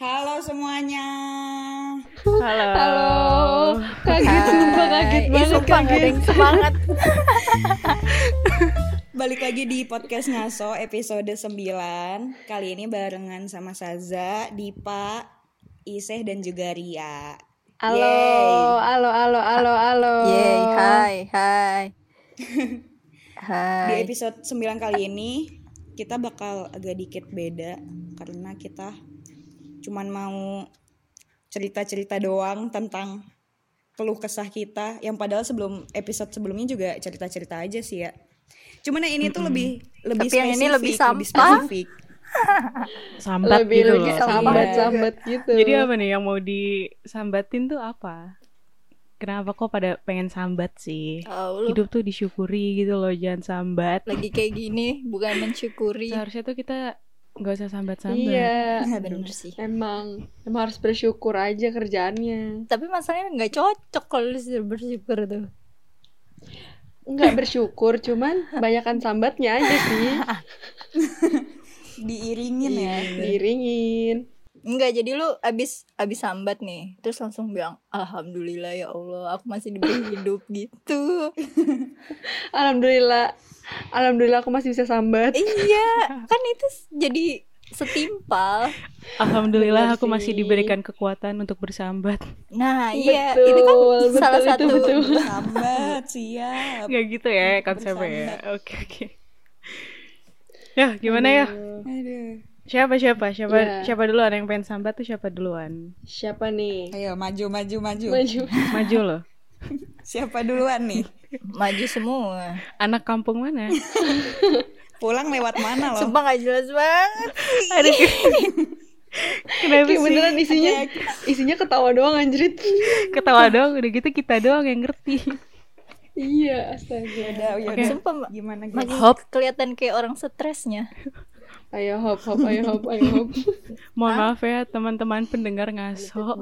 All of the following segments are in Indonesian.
Halo semuanya. Halo. Halo. Kaget sumpah kaget banget kaget. yang semangat. Balik lagi di podcast Ngaso episode 9. Kali ini barengan sama Saza, Dipa, Iseh dan juga Ria. Halo, Yeay. halo, halo, halo, halo. Yeay, hai, hai. Di Hai. episode 9 kali ini kita bakal agak dikit beda karena kita cuman mau cerita-cerita doang tentang keluh kesah kita yang padahal sebelum episode sebelumnya juga cerita-cerita aja sih ya. Cuman yang ini tuh lebih lebih Tapi yang ini lebih sampah. spesifik. sambat lebih gitu lebih loh. sambat Iya. sambat gitu. Jadi apa nih yang mau disambatin tuh apa? Kenapa kok pada pengen sambat sih? Lu Hidup tuh disyukuri gitu loh, jangan sambat. lagi kayak gini bukan mensyukuri. Seharusnya tuh kita nggak usah sambat-sambat. Iya, Bener sih. emang emang harus bersyukur aja kerjaannya. Tapi masalahnya nggak cocok kalau disuruh bersyukur tuh. Enggak bersyukur, cuman banyakan sambatnya aja sih. Diiringin ya. Diringin. Enggak, jadi lu abis abis sambat nih, terus langsung bilang alhamdulillah ya Allah, aku masih diberi hidup gitu. Alhamdulillah. Alhamdulillah aku masih bisa sambat. iya, kan itu jadi setimpal. Alhamdulillah aku masih sih. diberikan kekuatan untuk bersambat. Nah, iya, Betul, itu kan betul, salah itu satu betul. Sambat, siap. Gak gitu ya konsepnya ya. Oke oke. Ya gimana ya? Aduh. Siapa siapa siapa Iya. siapa duluan yang pengen sambat tuh siapa duluan? Siapa nih? Ayo maju maju maju. Maju. Maju loh. Siapa duluan nih? maju semua. Anak kampung mana? Pulang lewat mana loh? Sumpah gak jelas banget. Aduh. Kenapa Kayak sih? beneran isinya isinya ketawa doang anjrit. Ketawa doang udah gitu kita doang yang ngerti. iya, astaga. Yaudah, yaudah. Oke. Sumpah ma- Gimana makin Hop. kelihatan kayak orang stresnya. Ayo hop hop, ayo hop, ayo hop. Mohon maaf ya teman-teman pendengar ngaso.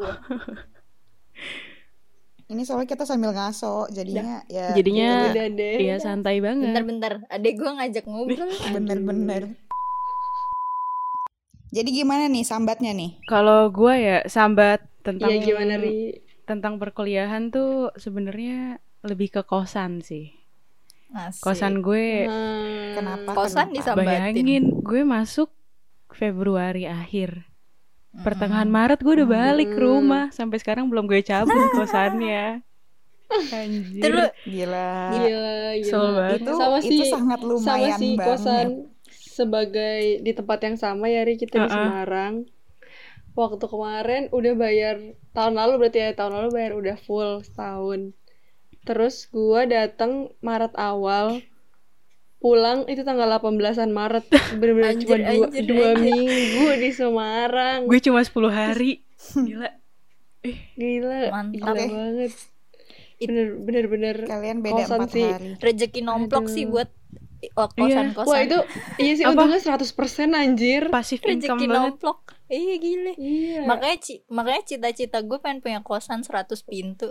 Ini soalnya kita sambil ngaso, jadinya ya Jadinya Udah deh. iya santai banget. Bentar-bentar, adek gue ngajak ngobrol. bener-bener. Jadi gimana nih sambatnya nih? Kalau gue ya sambat tentang Iya gimana Ri? tentang perkuliahan tuh sebenarnya lebih ke kosan sih. Asik. Kosan gue Hmm. Kenapa? kosan Kenapa? disambatin. bayangin gue masuk Februari akhir. Pertengahan Maret gue udah balik ke rumah sampai sekarang belum gue cabut kosannya. Anjir. Terus Gila. Gila, gila. Banget. Itu sama itu sangat sama lumayan si banget. kosan sebagai di tempat yang sama ya Ri kita di Uh-uh. Semarang. Waktu kemarin udah bayar tahun lalu berarti ya tahun lalu bayar udah full setahun. Terus gua datang Maret awal pulang itu tanggal 18-an Maret bener-bener Anjir, cuma dua, anjir, dua anjir. minggu di Semarang gue cuma 10 hari. Gila. gila Mantap. gila banget It- bener bener bener Kalian beda kosan empat sih. hari. rezeki nomplok Aduh. sih buat Iya. kosan-kosan. wah itu iya sih Apa? untungnya 100% anjir Pasif income rezeki banget. nomplok. Iya gile. iya Makanya ci makanya cita-cita gue pengen punya kosan 100 pintu.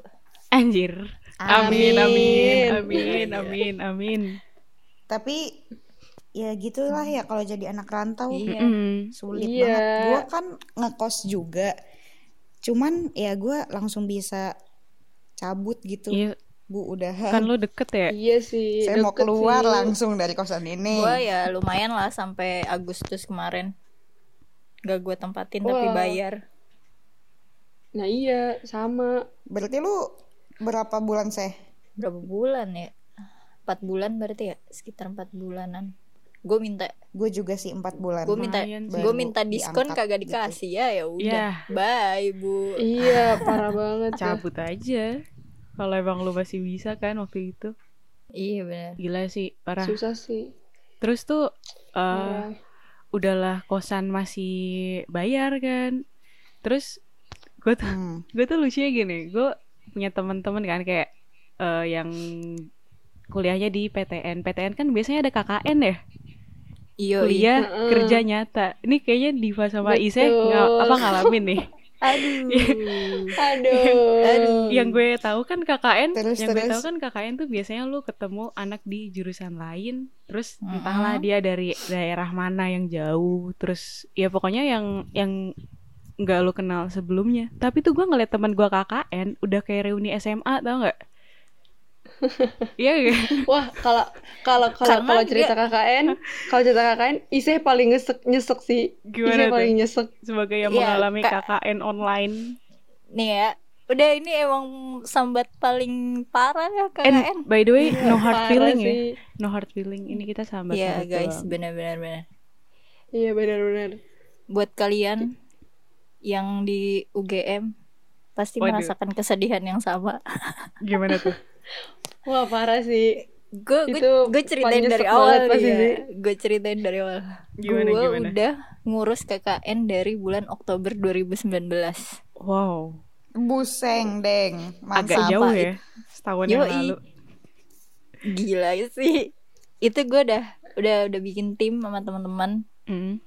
Anjir. Amin amin Amin. amin amin. Tapi ya gitulah ya kalau jadi anak rantau Iya. Sulit Iya. banget. Gua kan ngekos juga. Cuman ya gua langsung bisa cabut gitu. Iya, Bu udah kan lo deket ya? Iya sih. saya mau deket keluar sih. langsung dari kosan ini. Gue ya lumayan lah sampai Agustus kemarin. Gak gue tempatin tapi Wah. bayar. Nah iya sama. Berarti lu berapa bulan sih? Berapa bulan ya? 4 bulan berarti ya? Sekitar 4 bulanan. Gue minta Gue juga sih empat bulan. gue minta gue minta diskon kagak gitu. dikasih ya ya udah. Iya. Bye, Bu. Iya parah banget. ya. Cabut aja. Kalau emang lu masih bisa kan waktu itu. Iya benar. Gila sih, parah. Susah sih. Terus tuh eh Parah. udahlah kosan masih bayar kan. Terus gue tuh Hmm. gue tuh lucunya gini, gue punya teman-teman kan kayak eh, yang kuliahnya di PTN. PTN kan biasanya ada KKN ya, Iya, iya. kuliah Heeh. kerja nyata. Ini kayaknya Diva sama Ise nggak apa ngalamin nih. Aduh. Aduh. Aduh. yang gue tahu kan KKN, Terus, yang gue terus. tahu kan KKN tuh biasanya lu ketemu anak di jurusan lain, terus entahlah dia dari daerah mana yang jauh, terus ya pokoknya yang yang nggak lo kenal sebelumnya tapi tuh gue ngeliat teman gue KKN udah kayak reuni SMA tau nggak Iya gak? Wah, kalau kalau kalau kalau cerita KKN, kalau cerita KKN, Iseh paling nyesek nyesek sih. Gimana Iseh tuh? paling nyesek. Sebagai yang Iya, mengalami Kak. KKN online nih ya udah ini emang sambat paling parah ya KKN And by the way, no hard feeling ya sih. No hard feeling Ini kita sambat Iya guys benar-benar benar Iya benar-benar. buat kalian yang di UGM pasti Waduh. merasakan kesedihan yang sama Gimana tuh? Wah parah sih. gue gue ceritain paling dari awal pasti ya. gue ceritain dari awal Gimana, gue gimana? udah ngurus KKN dari bulan Oktober 2019 Wow Buseng, deng. Agak Mantap. jauh ya Setahun yang Yoi. lalu gila sih itu gue udah udah udah bikin tim sama teman-teman Mm.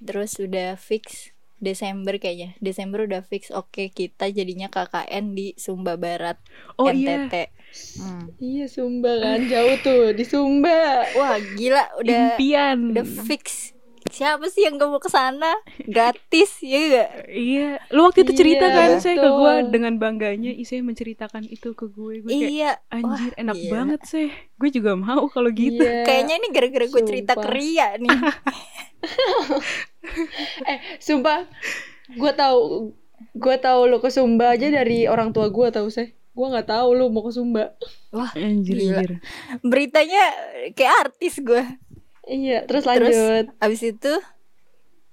terus udah fix Desember kayaknya. Desember udah fix. Oke kita jadinya KKN di Sumba Barat. Oh iya. NTT Hmm. Iya Sumba kan. Jauh tuh di Sumba. wah gila. Udah Impian. udah fix siapa sih yang gak mau ke sana gratis ya gak Iya Lu waktu itu cerita Iya, kan Saya ke gue betul. Dengan bangganya Isai menceritakan itu ke gue Gue kayak iya Anjir Wah, enak gila. banget sih Gue juga mau kalau gitu Iya. kayaknya ini gara-gara gue cerita ke Ria nih eh sumpah gue tahu gue tahu lu ke Sumba aja dari orang tua gue tahu sih. Gue nggak tahu lu mau ke Sumba. wah Anjir, Gila. anjir. beritanya kayak artis gue Iya terus Terus lanjut. abis itu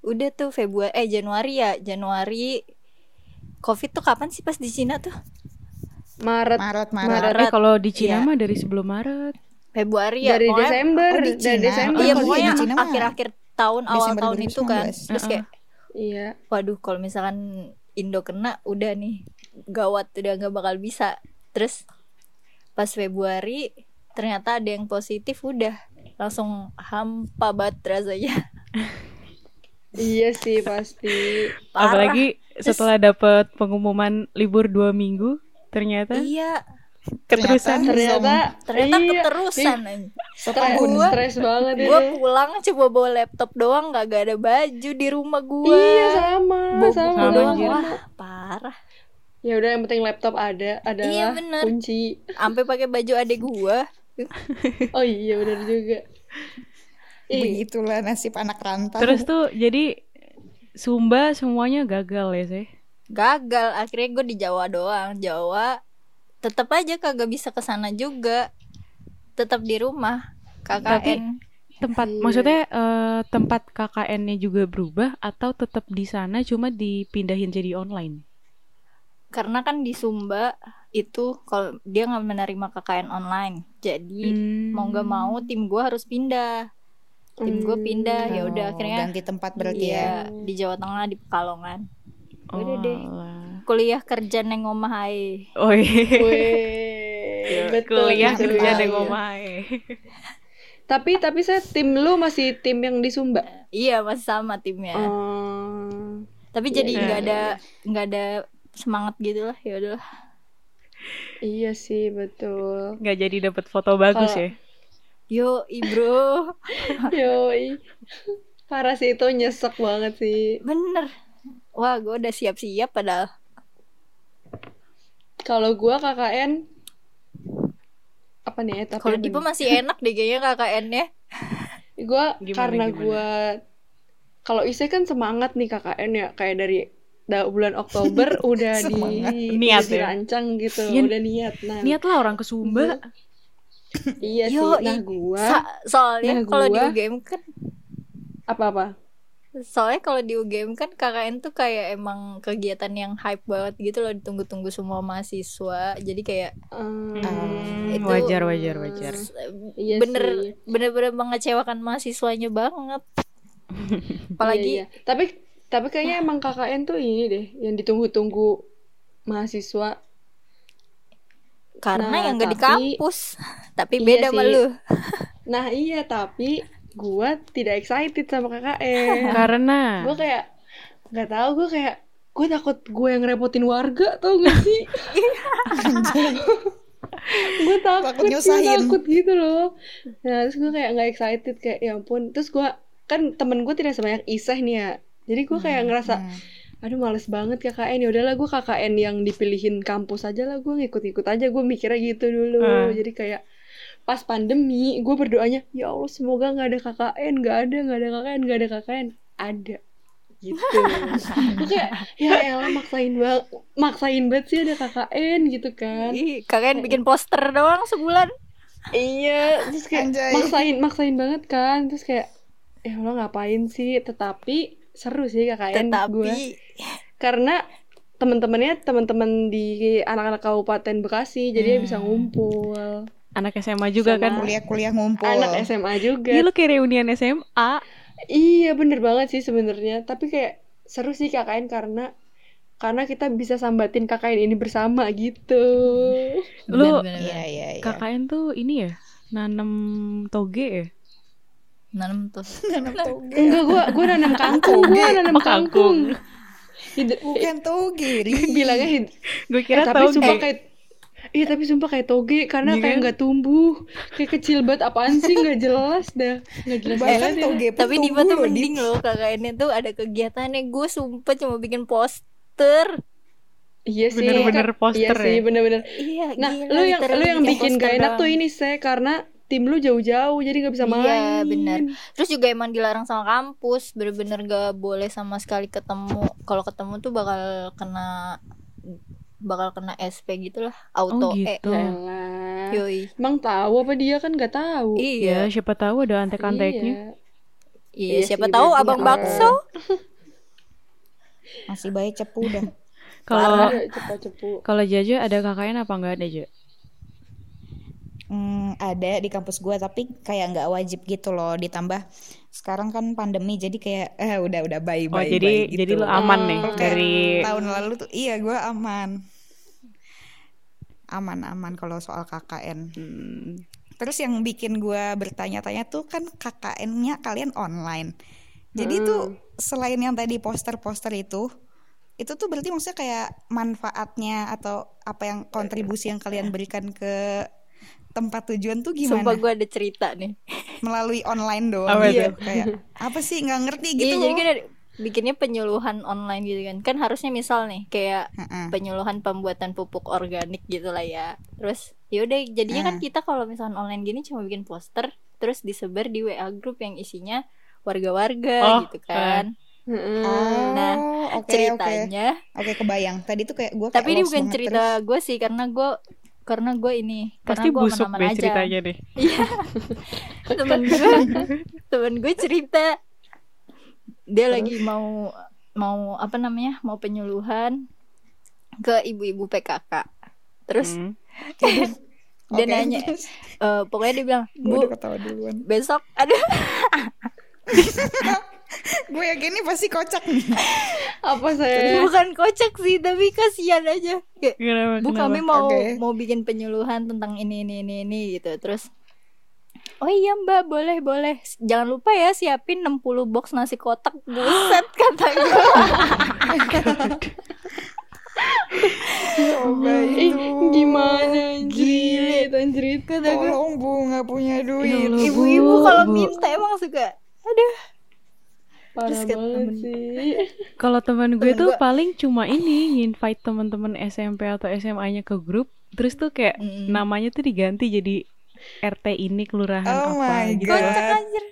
udah tuh Februari eh Januari ya Januari Covid tuh kapan sih pas di Cina tuh Maret Maret, Maret. Maret. Eh kalau di Cina Iya. mah dari sebelum Maret Februari ya dari pokoknya- Desember Oh, di dari Cina. Desember Iya pokoknya Cina mah akhir-akhir tahun awal Desember tahun itu kan 2019. terus kayak iya waduh kalau misalkan Indo kena udah nih gawat udah nggak bakal bisa terus pas Februari ternyata ada yang positif udah langsung hampa banget rasanya iya sih pasti Parah. Apalagi setelah dapat pengumuman libur dua minggu Ternyata iya keterusan ternyata ternyata iya. keterusan. Ih, Setahun. Gua- stres banget gue pulang coba bawa laptop doang nggak gak ada baju di rumah gue iya sama Bawa sama, Sama, doang anjir. wah parah ya udah yang penting laptop ada adalah Iya, bener. kunci sampai pakai baju adek gue oh iya benar juga. Begitulah nasib anak rantau. Terus tuh jadi Sumba semuanya gagal ya sih? Gagal akhirnya gue di Jawa doang. Jawa tetap aja kagak bisa ke sana juga. Tetap di rumah KKN tempat Iya. maksudnya eh, tempat KKN-nya juga berubah atau tetap di sana cuma dipindahin jadi online? Karena kan di Sumba itu kalau dia nggak menerima KKN online jadi Hmm. mau nggak mau tim gue harus pindah tim gue Hmm. pindah ya Oh, udah akhirnya ganti tempat berarti ya. Iya, di Jawa Tengah di Pekalongan Udah deh. Alah. kuliah kerja neng omah ae. oh iya kuliah betul, kerja rumah ya. Tapi tapi saya tim lu masih tim yang di Sumba. Iya masih sama timnya. Oh. Tapi iya, jadi iya, nggak iya. ada nggak ada semangat gitu lah ya udah. Iya sih betul. nggak jadi dapat foto bagus Kalau- ya Yo bro Yoi. Parah sih itu nyesek banget sih. bener. Wah gue udah siap-siap padahal. Kalau gua KKN apa nih etapa Kalau apa Dipo nih? masih enak deh kayaknya KKN-nya. Gua Gimana, karena gua kalau Ise kan semangat nih KKN ya kayak dari da- bulan Oktober udah di. Niat udah ya? dirancang gitu, Iya. udah niat. Nah, niat lah orang ke Sumba iya sih. Yo, Nah, gua So- soalnya Nah, kalau di UGM kan apa-apa? soalnya kalau di UGM kan KKN tuh kayak emang kegiatan yang hype banget gitu loh ditunggu-tunggu semua mahasiswa. Jadi kayak Hmm, Hmm, Itu- wajar wajar wajar Iya bener sih. bener-bener mengecewakan mahasiswanya banget. Apalagi Iya, iya. Tapi tapi kayaknya emang KKN tuh ini deh yang ditunggu-tunggu mahasiswa. karena Nah, yang gak di kampus, tapi Iya beda sama lu. Nah, iya tapi gua tidak excited sama KKN. karena gue kayak nggak tahu gue kayak gue takut gue yang repotin warga tau gak sih gue takut Takut gue nyusahin. takut gitu loh nah terus gue kayak nggak excited kayak ya ampun terus gue kan temen gue tidak sebanyak Isah nih ya jadi gue kayak ngerasa Hmm. aduh males banget KKN ya udahlah gue KKN yang dipilihin kampus aja lah gue ngikut-ngikut aja. Gue mikirnya gitu dulu. Ah. jadi kayak pas pandemi gue berdoanya ya Allah semoga nggak ada KKN nggak ada nggak ada KKN nggak ada KKN ada. Gitu. Kayak ya elah maksain banget maksain banget sih ada KKN gitu kan. Ih, kalian bikin poster doang sebulan. iya terus kayak Anjay. maksain maksain banget kan. Terus kayak ya Allah ngapain sih? Tetapi seru sih KKN Tetapi gue karena teman-temannya teman-teman di anak-anak kabupaten Bekasi jadi Hmm. bisa ngumpul Anak SMA juga Sama kan. Kuliah-kuliah ngumpul. anak SMA juga Iya lu kayak reunian SMA. iya bener banget sih sebenarnya tapi kayak seru sih KKN karena karena kita bisa sambatin KKN ini bersama gitu Lu Bener-bener. Iya, iya, iya. KKN tuh ini ya nanam toge ya? Nanam tuh. enggak gua gua nanam kangkung gua nanam Oh, kangkung. Hid- Bukan toge, bilangnya hid- Gue Eh, kira tapi toge. sumpah kayak Iya tapi sumpah kayak toge karena Iya kayak kan? nggak tumbuh. Kayak kecil banget. Apaan sih? Nggak jelas dah. Nggak jelas banget ya. toge Tapi tumbuh tuh loh, Di. mending loh kakaknya tuh ada kegiatannya. Gue sumpah cuma bikin poster. Iya sih. Bener-bener kan- poster iya sih ya? bener-bener. Iya nah gila, lu yang lu yang bikin gak enak tuh ini sih karena tim lu jauh-jauh jadi nggak bisa main Iya benar. Terus juga emang dilarang sama kampus, bener-bener gak boleh sama sekali ketemu. Kalau ketemu tuh bakal kena bakal kena SP gitu lah, auto Oh E. gitu. Yalah. Yoi. emang tahu apa dia kan nggak tahu Ya, Iya. siapa tahu ada antek-anteknya. Iya. Iya, Iya siapa sih, tahu abang bakso. Masih baik cepu dah. Kalau Iya, kalau Jaja ada KKN apa enggak ada, Ja? Hmm, ada di kampus gua tapi kayak nggak wajib gitu loh. Ditambah sekarang kan pandemi jadi kayak eh udah udah bye Oh, bye. jadi bye jadi gitu. lu aman nih Oh, kayak dari tahun lalu tuh iya gua aman. Aman-aman kalau soal KKN. Hmm, Terus yang bikin gua bertanya-tanya tuh kan KKN-nya kalian online. Jadi tuh selain yang tadi poster-poster itu, itu tuh berarti maksudnya kayak manfaatnya atau apa yang kontribusi yang kalian berikan ke tempat tujuan tuh gimana? Sumpah gue ada cerita nih. Melalui online doang Apa gitu. tuh? Kayak apa sih nggak ngerti gitu. Iya, jadi kan ada- bikinnya penyuluhan online gitu kan. Kan harusnya misal nih kayak Heeh. penyuluhan pembuatan pupuk organik gitu lah ya. Terus yaudah jadinya kan Hmm. kita kalau misalnya online gini cuma bikin poster terus disebar di WA grup yang isinya warga-warga Oh, gitu kan. Heeh. Oh, Nah, oke, oke. Ceritanya, Oke, kebayang. Tadi tuh kayak gue tapi ini bukan cerita gue sih karena gue karena gue ini pasti karena gue busuk aman-aman deh aja. ceritanya deh. temen gue temen gue cerita. Dia lagi mau mau apa namanya mau penyuluhan ke ibu-ibu PKK terus Hmm. dia nanya eh, pokoknya dia bilang Gue bu besok ada gue yakin ini pasti kocak nih. apa saya bukan kocak sih tapi kasihan aja kayak Kenapa? bu kenapa? kami mau Oke. mau bikin penyuluhan tentang ini ini ini ini gitu terus Oh iya mbak boleh boleh Jangan lupa ya siapin 60 box nasi kotak Buset kata gue Coba itu. gimana gue Tolong bu nggak punya Ya duit. Ibu-ibu Bu, kalau minta emang suka Aduh parah Terus banget temen- sih Kalau teman gue Temen tuh gua- paling cuma ini invite teman-teman SMP atau SMA-nya ke grup, terus tuh kayak Mm-mm. namanya tuh diganti jadi RT ini kelurahan Oh apa my gitu. God. Kocak anjir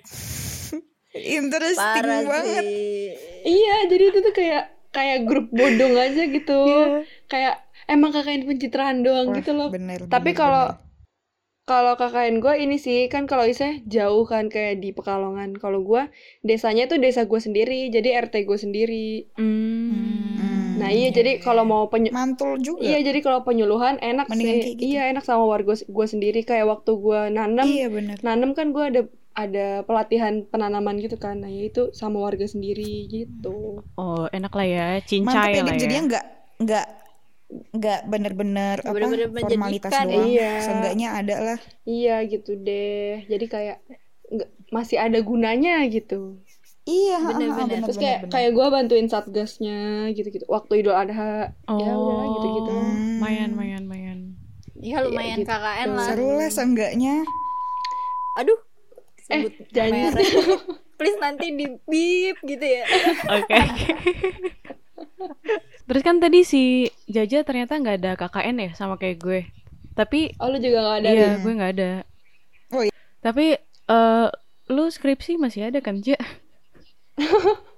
Interesting Parah banget. sih iya jadi itu tuh kayak kayak grup bodong aja gitu Iya. kayak emang KKN pencitraan doang Wah, gitu loh Bener, tapi kalau. Kalau KKN gue ini sih kan kalau Iseh jauh kan kayak di Pekalongan kalau gue desanya tuh desa gue sendiri jadi RT gue sendiri Hmm. nah iya jadi kalau mau penyu mantul juga. iya jadi kalau penyuluhan enak Mendingan sih gitu. iya enak sama warga gue sendiri kayak waktu gue nanam Iya bener. nanam kan gue ada ada pelatihan penanaman gitu kan nah ya itu sama warga sendiri gitu Oh, enak lah ya, Mantap cincai ya lah ya. jadinya nggak nggak nggak bener-bener apa Bener-bener formalitas menjadikan ya. doang. Iya. Seenggaknya ada lah. iya gitu deh jadi kayak nggak masih ada gunanya gitu Iya, Bener, ha, ha, bener. bener, terus bener, kayak bener. kayak gue bantuin satgasnya gitu-gitu waktu idul adha Oh, ya udahlah gitu-gitu Hmm. Mayan, mayan, mayan. Iya lumayan gitu. KKN lah seru lah seenggaknya. Aduh eh Sebut jangan merek Please nanti di beep gitu ya Oke. oke. Terus kan tadi si Jaja ternyata nggak ada KKN ya sama kayak gue. Tapi Oh lu juga gak ada iya, nih? gue nggak ada. Oh, iya. Tapi eh lu skripsi masih ada kan, Ja?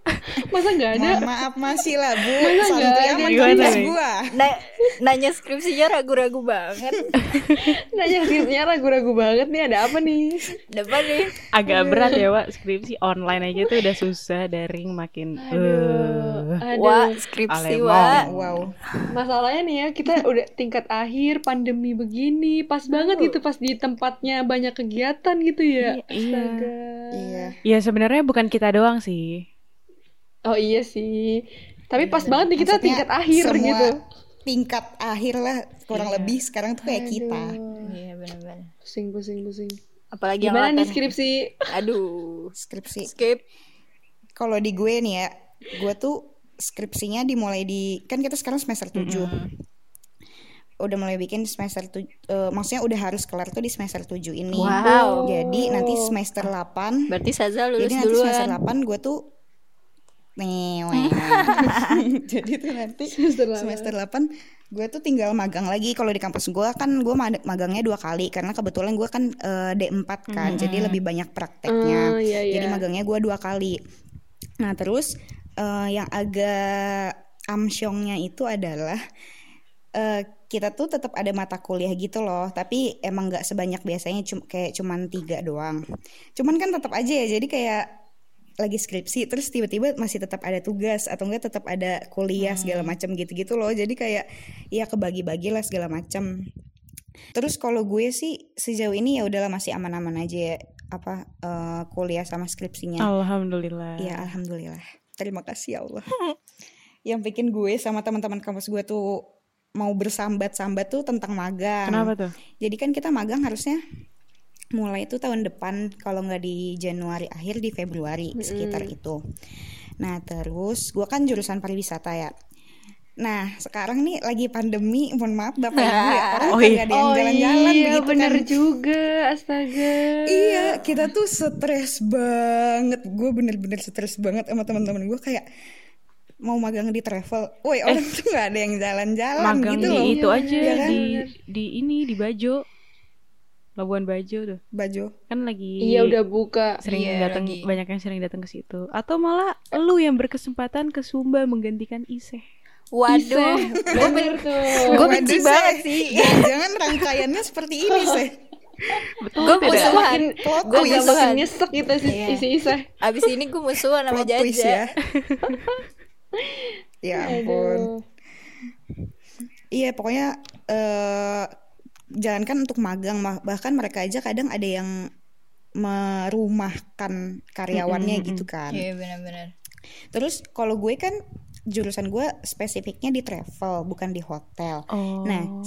Masa gak ada? Mohon maaf masih lah bu Masa nggak ada? Gimana nih? gua Na- nanya skripsinya ragu-ragu banget. Nanya skripsinya ragu-ragu banget nih ada apa nih? Depan nih. Agak berat ya, Wak. Skripsi online aja tuh udah susah, daring makin eh. Aduh. Wah, skripsi Alemong. wah. Wow Masalahnya nih ya kita udah tingkat akhir pandemi begini pas banget gitu pas di tempatnya banyak kegiatan gitu ya. Iya. Astaga. Iya Ya sebenarnya bukan kita doang sih. Oh iya sih. Tapi pas banget nih kita Maksudnya tingkat akhir semua gitu. tingkat akhir lah kurang Iya. lebih sekarang tuh kayak kita Iya benar-benar. Pusing pusing pusing. Apalagi yang Gimana nih laten. skripsi? Aduh. skripsi Skip. kalau di gue nih ya gue tuh skripsinya dimulai di kan kita sekarang semester 7 udah mulai bikin di semester tujuh eh, maksudnya udah harus kelar tuh di semester 7 ini Wow. jadi nanti semester 8 Berarti Saza lulus jadi nanti semester. 8 gue tuh. jadi tuh nanti Semester delapan. semester 8 gue tuh tinggal magang lagi. Kalau di kampus gue kan gue mag- magangnya dua kali karena kebetulan gue kan eh, D4 kan jadi lebih banyak prakteknya. Oh, iya, iya. jadi magangnya gue dua kali. Nah terus eh, yang agak amsyongnya itu adalah eh, kita tuh tetap ada mata kuliah gitu loh. Tapi emang nggak sebanyak biasanya cum kayak cuman tiga doang. Cuman kan tetap aja ya jadi kayak lagi skripsi terus tiba-tiba masih tetap ada tugas atau enggak tetap ada kuliah segala macam gitu-gitu loh jadi kayak ya kebagi-bagi lah segala macam terus kalau gue sih sejauh ini ya udahlah masih aman-aman aja ya apa eh, kuliah sama skripsinya Alhamdulillah. Ya alhamdulillah. Terima kasih ya Allah. Yang bikin gue sama teman-teman kampus gue tuh mau bersambat-sambat tuh tentang magang. Kenapa tuh? Jadi kan kita magang harusnya mulai itu tahun depan kalau nggak di Januari akhir di Februari sekitar itu. Nah terus gue kan jurusan pariwisata ya. Nah sekarang nih lagi pandemi, mohon maaf bapak ibu ya orang Oh, iya. ada yang jalan-jalan iya, begitu bener kan. juga, astaga. Iya, kita tuh stres banget. Gue bener-bener stres banget sama teman-teman gue kayak mau magang di travel. Woi, orang tuh nggak ada yang jalan-jalan Magang gitu loh. itu aja Iya kan? di di ini di Bajo. Labuan Bajo tuh. Baju. Kan lagi Iya udah buka. sering Iya, datang lagi. banyak yang sering datang ke situ. Atau malah lu yang berkesempatan ke Sumba menggantikan Iseh. Waduh. Bener tuh. Gue benci banget sih. Jangan-jangan rangkaiannya seperti ini sih. Betul Gue musuhan. Gue twist. makin nyesek gitu sih Iya. isi Isa. Abis ini gue musuhan sama twist ya. Jaja. ya ampun. Iya, pokoknya eh jangankan untuk magang bahkan mereka aja kadang ada yang merumahkan karyawannya gitu kan. Iya benar-benar. Terus kalau gue kan jurusan gue spesifiknya di travel bukan di hotel. Oh. Nah,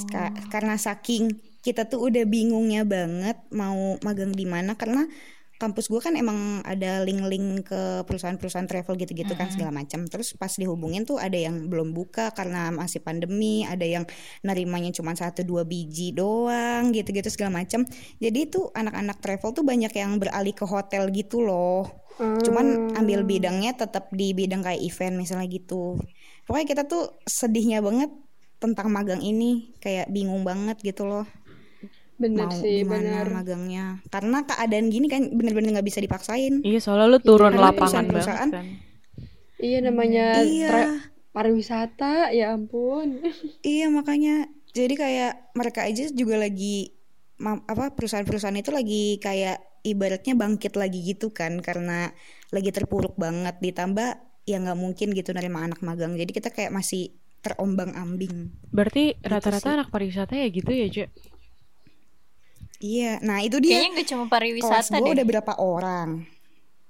karena saking kita tuh udah bingungnya banget mau magang di mana karena kampus gue kan emang ada link-link ke perusahaan-perusahaan travel gitu-gitu kan segala macam. Terus pas dihubungin tuh ada yang belum buka karena masih pandemi, ada yang nerimanya cuma satu dua biji doang gitu-gitu segala macam. Jadi tuh anak-anak travel tuh banyak yang beralih ke hotel gitu loh. Cuman ambil bidangnya tetap di bidang kayak event misalnya gitu. Pokoknya kita tuh sedihnya banget tentang magang ini, kayak bingung banget gitu loh. Bener mau sih, gimana bener. magangnya. Karena keadaan gini kan bener-bener nggak bisa dipaksain. Iya, soalnya lu turun Karena lapangan banget kan. Iya namanya Iya. tra- pariwisata, ya ampun. Iya makanya jadi kayak mereka aja juga lagi apa perusahaan-perusahaan itu lagi kayak ibaratnya bangkit lagi gitu kan karena lagi terpuruk banget ditambah ya nggak mungkin gitu nerima anak magang jadi kita kayak masih terombang-ambing Berarti Gitu rata-rata anak pariwisata ya gitu ya, Cek? Iya nah itu dia. Kayaknya gak cuma kelas pariwisata gue deh. udah berapa orang?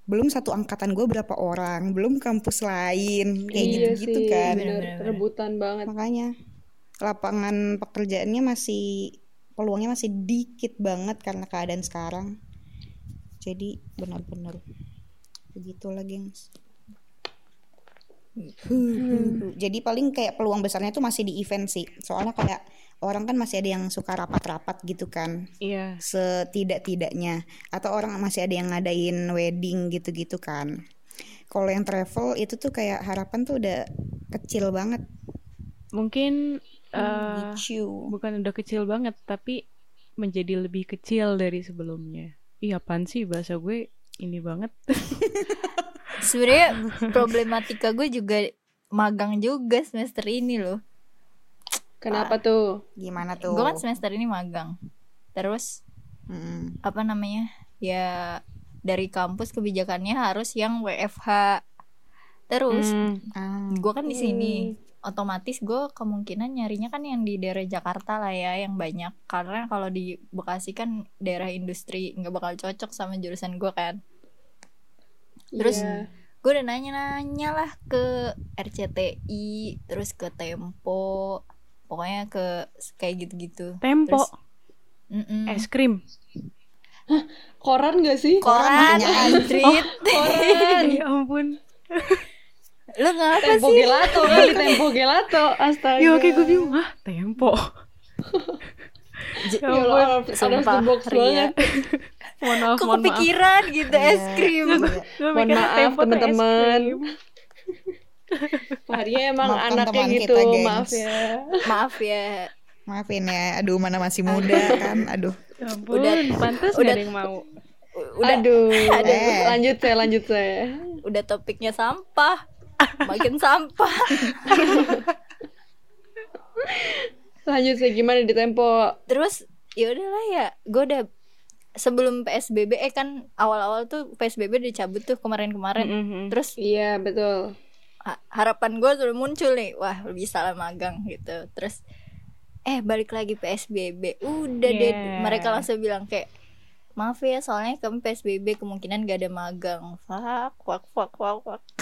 Belum satu angkatan gue berapa orang? Belum kampus lain. Kayak iya gitu-gitu sih, kan. bener. Rebutan banget. makanya lapangan pekerjaannya masih peluangnya masih dikit banget karena keadaan sekarang. Jadi benar-benar begitulah gengs. Huh, jadi paling kayak peluang besarnya tuh masih di event sih. Soalnya kayak orang kan masih ada yang suka rapat-rapat gitu kan Iya. setidak-tidaknya atau orang masih ada yang ngadain wedding gitu-gitu kan kalau yang travel itu tuh kayak harapan tuh udah kecil banget mungkin Lucu. bukan udah kecil banget tapi menjadi lebih kecil dari sebelumnya. Iya apaan sih bahasa gue ini banget. Sebenarnya problematika gue juga magang juga semester ini loh. Kenapa tuh? Gimana tuh? Gue kan semester ini magang. Terus Mm-mm. apa namanya? Ya dari kampus kebijakannya harus yang WFH. Terus Hmm, Ah. gue kan di sini otomatis gue kemungkinan nyarinya kan yang di daerah Jakarta lah ya yang banyak karena kalau di Bekasi kan daerah industri nggak bakal cocok sama jurusan gue kan Terus Iya. gue udah nanya-nanya lah ke RCTI terus ke Tempo pokoknya ke kayak gitu-gitu tempo, Terus- Mm-mm. es krim. koran gak sih? koran Koran. Andrit Koran. ya ampun. lu ngapa Tempo sih gelato kali tempo gelato. Astaga. Ya oke gue bingung ah tempo. Ya Allah, Sumpah, box Ria. banget. mohon maaf, kok mohon maaf. kepikiran gitu es Iya. krim Gue Mohon mikirnya maaf, Tempo tuh es teman-teman. Maria emang Maafkan anaknya teman gitu, kita, gengs. maaf ya. maaf ya Maafin ya, aduh mana masih muda kan, aduh. Ya ampun, Udah- pantas udah- gak ada yang mau. Udah Aduh, Eh. lanjut saya, lanjut saya. udah topiknya sampah makin sampah Lanjut saya gimana di tempo? terus ya udahlah ya gue udah sebelum PSBB eh kan awal-awal tuh PSBB dicabut tuh kemarin-kemarin Mm-mm. terus Iya betul. Ha- harapan gue sudah muncul nih wah bisa lah magang gitu terus eh balik lagi PSBB udah deh Yeah. mereka langsung bilang kayak maaf ya soalnya kami PSBB kemungkinan gak ada magang fuck fuck fuck fuck fuck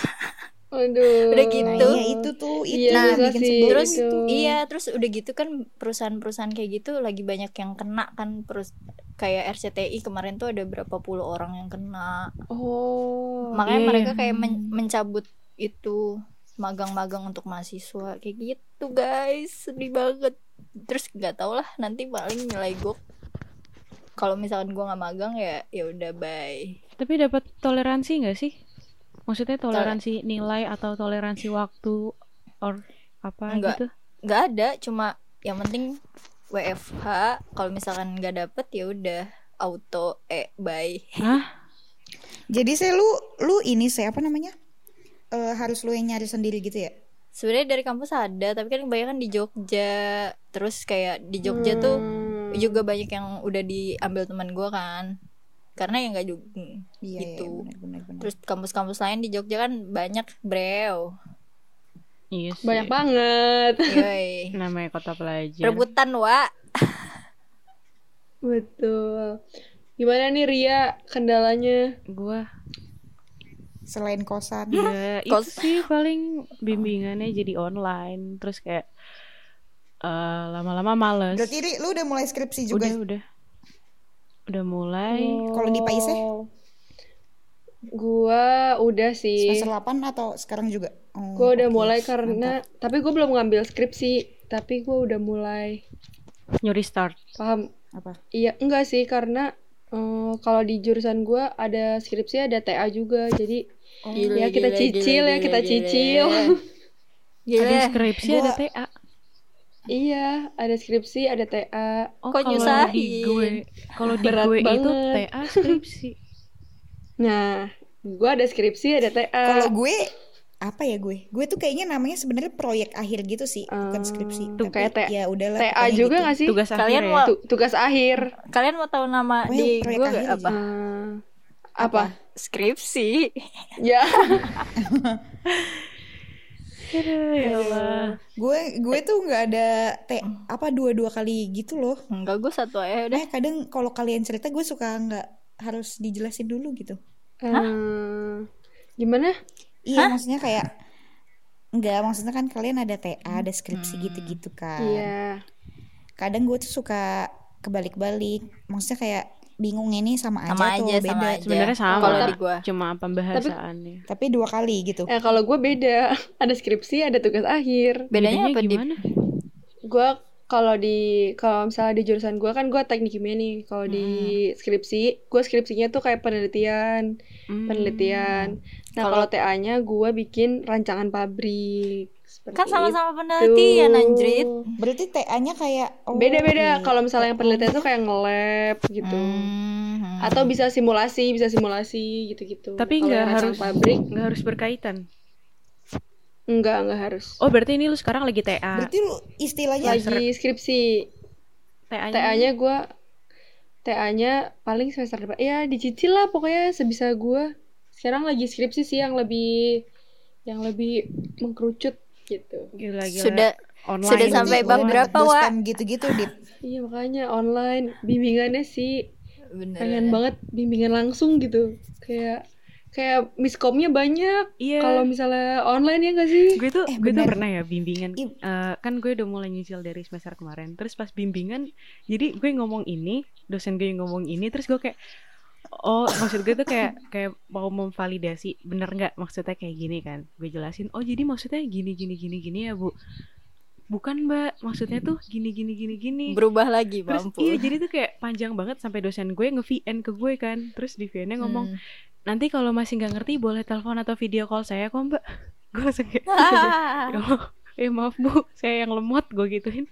Aduh. Udah Nah, gitu. iya itu tuh, itu Iya, susah bikin sih. terus itu. iya terus udah gitu kan perusahaan-perusahaan kayak gitu lagi banyak yang kena kan perus kayak RCTI kemarin tuh ada berapa puluh orang yang kena Oh. makanya iya. mereka kayak men- mencabut itu magang-magang untuk mahasiswa kayak gitu guys sedih banget terus nggak tau lah nanti paling nilai gue kalau misalkan gue nggak magang ya ya udah bye Tapi dapat toleransi nggak sih? Maksudnya toleransi nilai atau toleransi waktu or apa Enggak. gitu? nggak ada cuma yang penting WFH kalau misalkan nggak dapet ya udah auto eh bye Hah? Jadi saya lu lu ini saya apa namanya? Eh, harus lu yang nyari sendiri gitu ya? sebenarnya dari kampus ada tapi kan kebanyakan di Jogja terus kayak di Jogja tuh Hmm. juga banyak yang udah diambil teman gue kan karena ya nggak juga Iya, gitu iya, benar benar benar. terus kampus-kampus lain di Jogja kan banyak brew Iya sih. Banyak banget. Yoi. Namanya kota pelajar. rebutan wa Betul. Gimana nih Ria kendalanya? Gua Selain kosan. ya itu Kos- sih paling bimbingannya jadi online terus kayak eh, lama-lama males. Berarti Ri, lu udah mulai skripsi juga. udah udah udah mulai Kalau di Paise? Gua udah sih. Semester 8 atau sekarang juga? Oh, Gue udah oke. mulai karena tapi gue belum ngambil skripsi, tapi gue udah mulai nyuri start. paham. Apa? Iya, enggak sih karena eh, kalau di jurusan gue ada skripsi ada TA juga, jadi Gile, ya kita gile, cicil gile, ya kita gile, cicil. gile. Ada skripsi ada Gua- TA. iya, ada skripsi ada TA. Oh, Kok kalau di nyusahin? gue, kalau di Berat gue itu. TA skripsi. Nah, gue ada skripsi ada TA. Kalau gue apa ya gue? Gue tuh kayaknya namanya sebenarnya proyek akhir gitu sih, bukan Eh, skripsi. tuh Tapi kayak T- ya udahlah. TA juga gitu. nggak sih? Tugas Kalian akhir ya. mau- Tu- tugas akhir. kalian mau tahu nama Pokoknya di gue gak apa Eh, apa? skripsi Ya. Ya Allah. Gue gue tuh nggak ada te apa dua-dua kali gitu loh. enggak gue satu aja udah Eh kadang kalau kalian cerita gue suka nggak harus dijelasin dulu gitu. Eh, gimana? Iya maksudnya kayak Enggak, maksudnya kan kalian ada TA, ada skripsi gitu-gitu kan. Iya. Kadang gue tuh suka kebalik-balik. Maksudnya kayak bingung ini sama aja sama atau aja beda. Sebenarnya sama. kalau di gue Cuma pembahasannya. Tapi dua kali gitu. Eh kalau gue beda, ada skripsi, ada tugas akhir. bedanya apa di gimana? Gue kalau di kalau misalnya di jurusan gue kan gue teknik kimia nih kalau di skripsi gue skripsinya tuh kayak penelitian Hmm. penelitian nah kalau TA-nya gue bikin rancangan pabrik Seperti Kan sama-sama penelitian anjrit. Berarti TA-nya kayak oh, beda-beda gitu. kalau misalnya yang penelitian tuh kayak nge-lab gitu Hmm. atau bisa simulasi bisa simulasi gitu-gitu Tapi nggak harus pabrik nggak harus berkaitan. Enggak enggak harus Oh berarti ini lu sekarang lagi TA. Berarti lu istilahnya lagi skripsi TA-nya. TA-nya gue TA-nya paling semester depan ya dicicil lah pokoknya sebisa gue sekarang lagi skripsi sih yang lebih yang lebih mengkerucut gitu Gila, gila. Sudah online. sudah sampai bab berapa, Wak? dosen gitu-gitu, Dip. iya makanya online bimbingannya sih Bener. pengen banget bimbingan langsung gitu kayak kayak miskomnya banyak. Iya. kalau misalnya online ya gak sih? Gue tuh Eh, gue tuh pernah ya bimbingan. Eh, kan gue udah mulai nyicil dari semester kemarin. Terus pas bimbingan jadi gue ngomong ini dosen gue ngomong ini terus gue kayak oh maksud gue tuh kayak kayak mau memvalidasi bener nggak maksudnya kayak gini kan? Gue jelasin oh jadi maksudnya gini gini gini gini ya bu. Bukan mbak. Maksudnya tuh gini gini gini gini. Berubah lagi terus mampu. iya jadi tuh kayak panjang banget sampai dosen gue nge VN ke gue kan. Terus di VN nya ngomong Hmm. Nanti kalau masih nggak ngerti boleh telepon atau video call saya kok mbak gue langsung kayak Ah. Ya eh maaf bu, saya yang lemot gue gituin.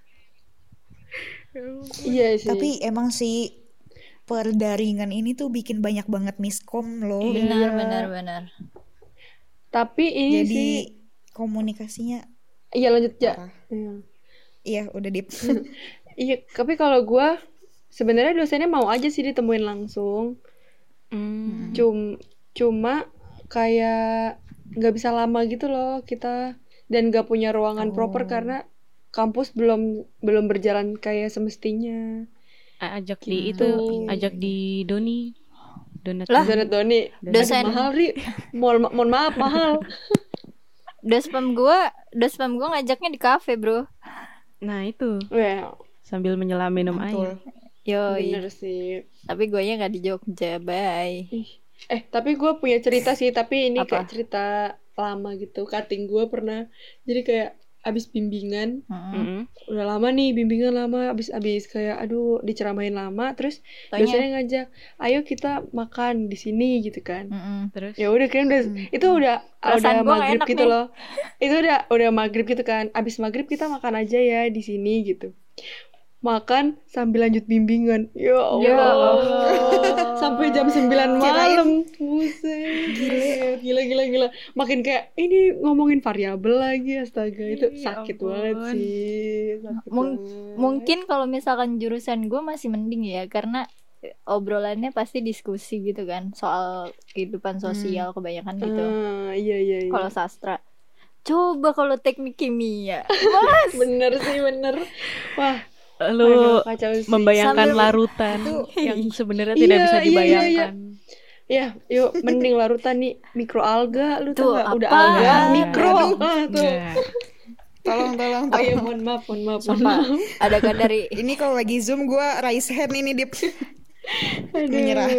iya sih Tapi emang sih perdaringan ini tuh bikin banyak banget miskom loh. benar benar benar. tapi ini Jadi sih komunikasinya iya lanjut ya. Iya. Iya, udah Dip. Iya, tapi kalau gua sebenarnya dosennya mau aja sih ditemuin langsung. Hmm. Cum cuma kayak nggak bisa lama gitu loh kita dan nggak punya ruangan proper Oh. karena kampus belum belum berjalan kayak semestinya. Ajak di Gitu. itu, ajak di Doni. Donat. Lah. Donat Doni. Dosen. Aduh, mahal ri. Mohon, mohon maaf mahal. Dospam gua, dospam gua ngajaknya di kafe, Bro. Nah itu Well, sambil menyelam minum Mantul. air. Yoi. bener sih. Tapi gue nya nggak di Jogja, bye. Ih. Eh, tapi gue punya cerita sih, tapi ini Apa? kayak cerita lama gitu. Cutting gue pernah. Jadi kayak abis bimbingan, Mm-mm. Mm-mm. udah lama nih bimbingan lama, abis abis kayak aduh diceramain lama, terus Taunya- dosennya ngajak, ayo kita makan di sini gitu kan. Mm-mm. Terus Ya udah kan udah itu udah Perasaan udah maghrib gitu nih. loh. Itu udah udah maghrib gitu kan. Abis maghrib kita makan aja ya di sini gitu. Makan sambil lanjut bimbingan. Ya Allah. Ya Allah. Sampai jam 9 Kirain- malam. Buset. Gila. Gila gila. Makin kayak ini ngomongin variabel lagi astaga itu Ya sakit banget sih. Sakit Mung- banget. Mungkin kalau misalkan jurusan gue masih mending ya, karena obrolannya pasti diskusi gitu kan, soal kehidupan sosial kebanyakan gitu. Ah, iya iya iya. Kalau sastra, coba kalau teknik kimia, mas. bener sih bener. Wah, lu aduh, kacau sih. Sambil- membayangkan larutan Itu- yang sebenarnya tidak Iya, bisa iya, iya, dibayangkan. Ya, yuk mending larutan nih mikroalga lu Tuh? Udah alga, mikro. Ah, tuh. Enggak. Tolong, tolong, Oh iya, tolong. mohon maaf, mohon maaf. mohon maaf. ada kan dari Ini kalau lagi Zoom gue raise hand ini Dip. Aduh. Menyerah.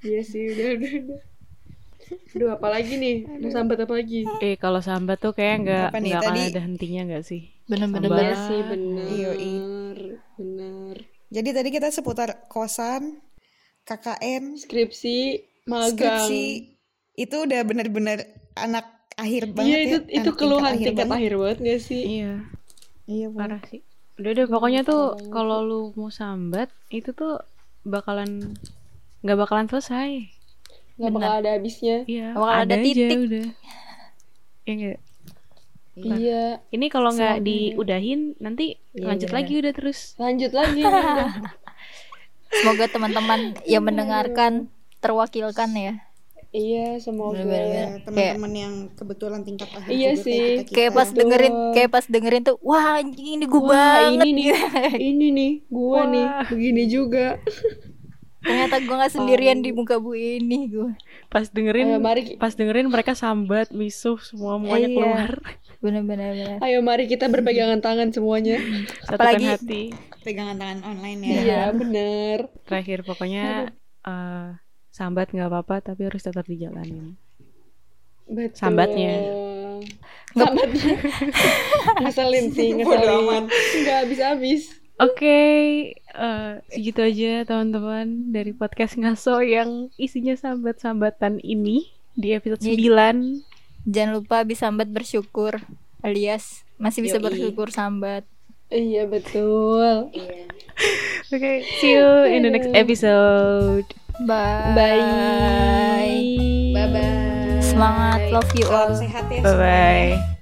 Iya sih, udah, udah, udah. Aduh, apa lagi nih? Mau sambat apa lagi? Eh kalau sambat tuh kayak nggak nggak akan tadi? ada hentinya nggak sih? bener-bener. Iya bener. sih, bener. Yoi. Bener. Jadi tadi kita seputar kosan, KKN, Skripsi, magang. skripsi. Itu udah bener-bener anak akhir banget Iya, ya. itu itu anak keluhan tingkat tingkat banget. akhir banget gak sih? Iya. Iya, parah sih udah deh pokoknya tuh kalau lu mau sambat itu tuh bakalan nggak bakalan selesai Gak bakal ada habisnya. iya Bakal ada aja titik. udah ya enggak Nah. Iya. ini kalau nggak diudahin nanti Iya, lanjut bener. lagi udah terus Lanjut lagi. Semoga teman-teman yang mendengarkan terwakilkan ya. iya, semoga. Ya, teman-teman yang kebetulan tingkat akhir Iya juga sih. kayak kita-kita. Kayak pas Betul. dengerin, kayak pas dengerin tuh, wah anjing ini gue banget. ini nih. ini nih, gua nih, begini juga. Ternyata gue nggak sendirian di muka bu ini gue. pas dengerin Ayo mari, pas dengerin mereka sambat misuh semua semuanya Iya. keluar Bener-bener. Bener. ayo mari kita berpegangan tangan semuanya. satukan Apalagi- hati pegangan tangan online ya. Iya, bener. terakhir pokoknya eh, sambat nggak apa-apa tapi harus tetap dijalanin Betul. Sambatnya. Tamatnya Ngeselin sih Ngeselin. Nggak habis-habis Oke, eh, segitu aja teman-teman dari podcast ngaso yang isinya sambat-sambatan ini di episode Iya. 9. Jangan lupa bisa sambat bersyukur alias masih bisa Yoi. bersyukur sambat. Iya betul Oke, see you in the next episode. Bye. Bye Bye bye. Semangat, love you all. Sehat ya Bye semuanya. bye.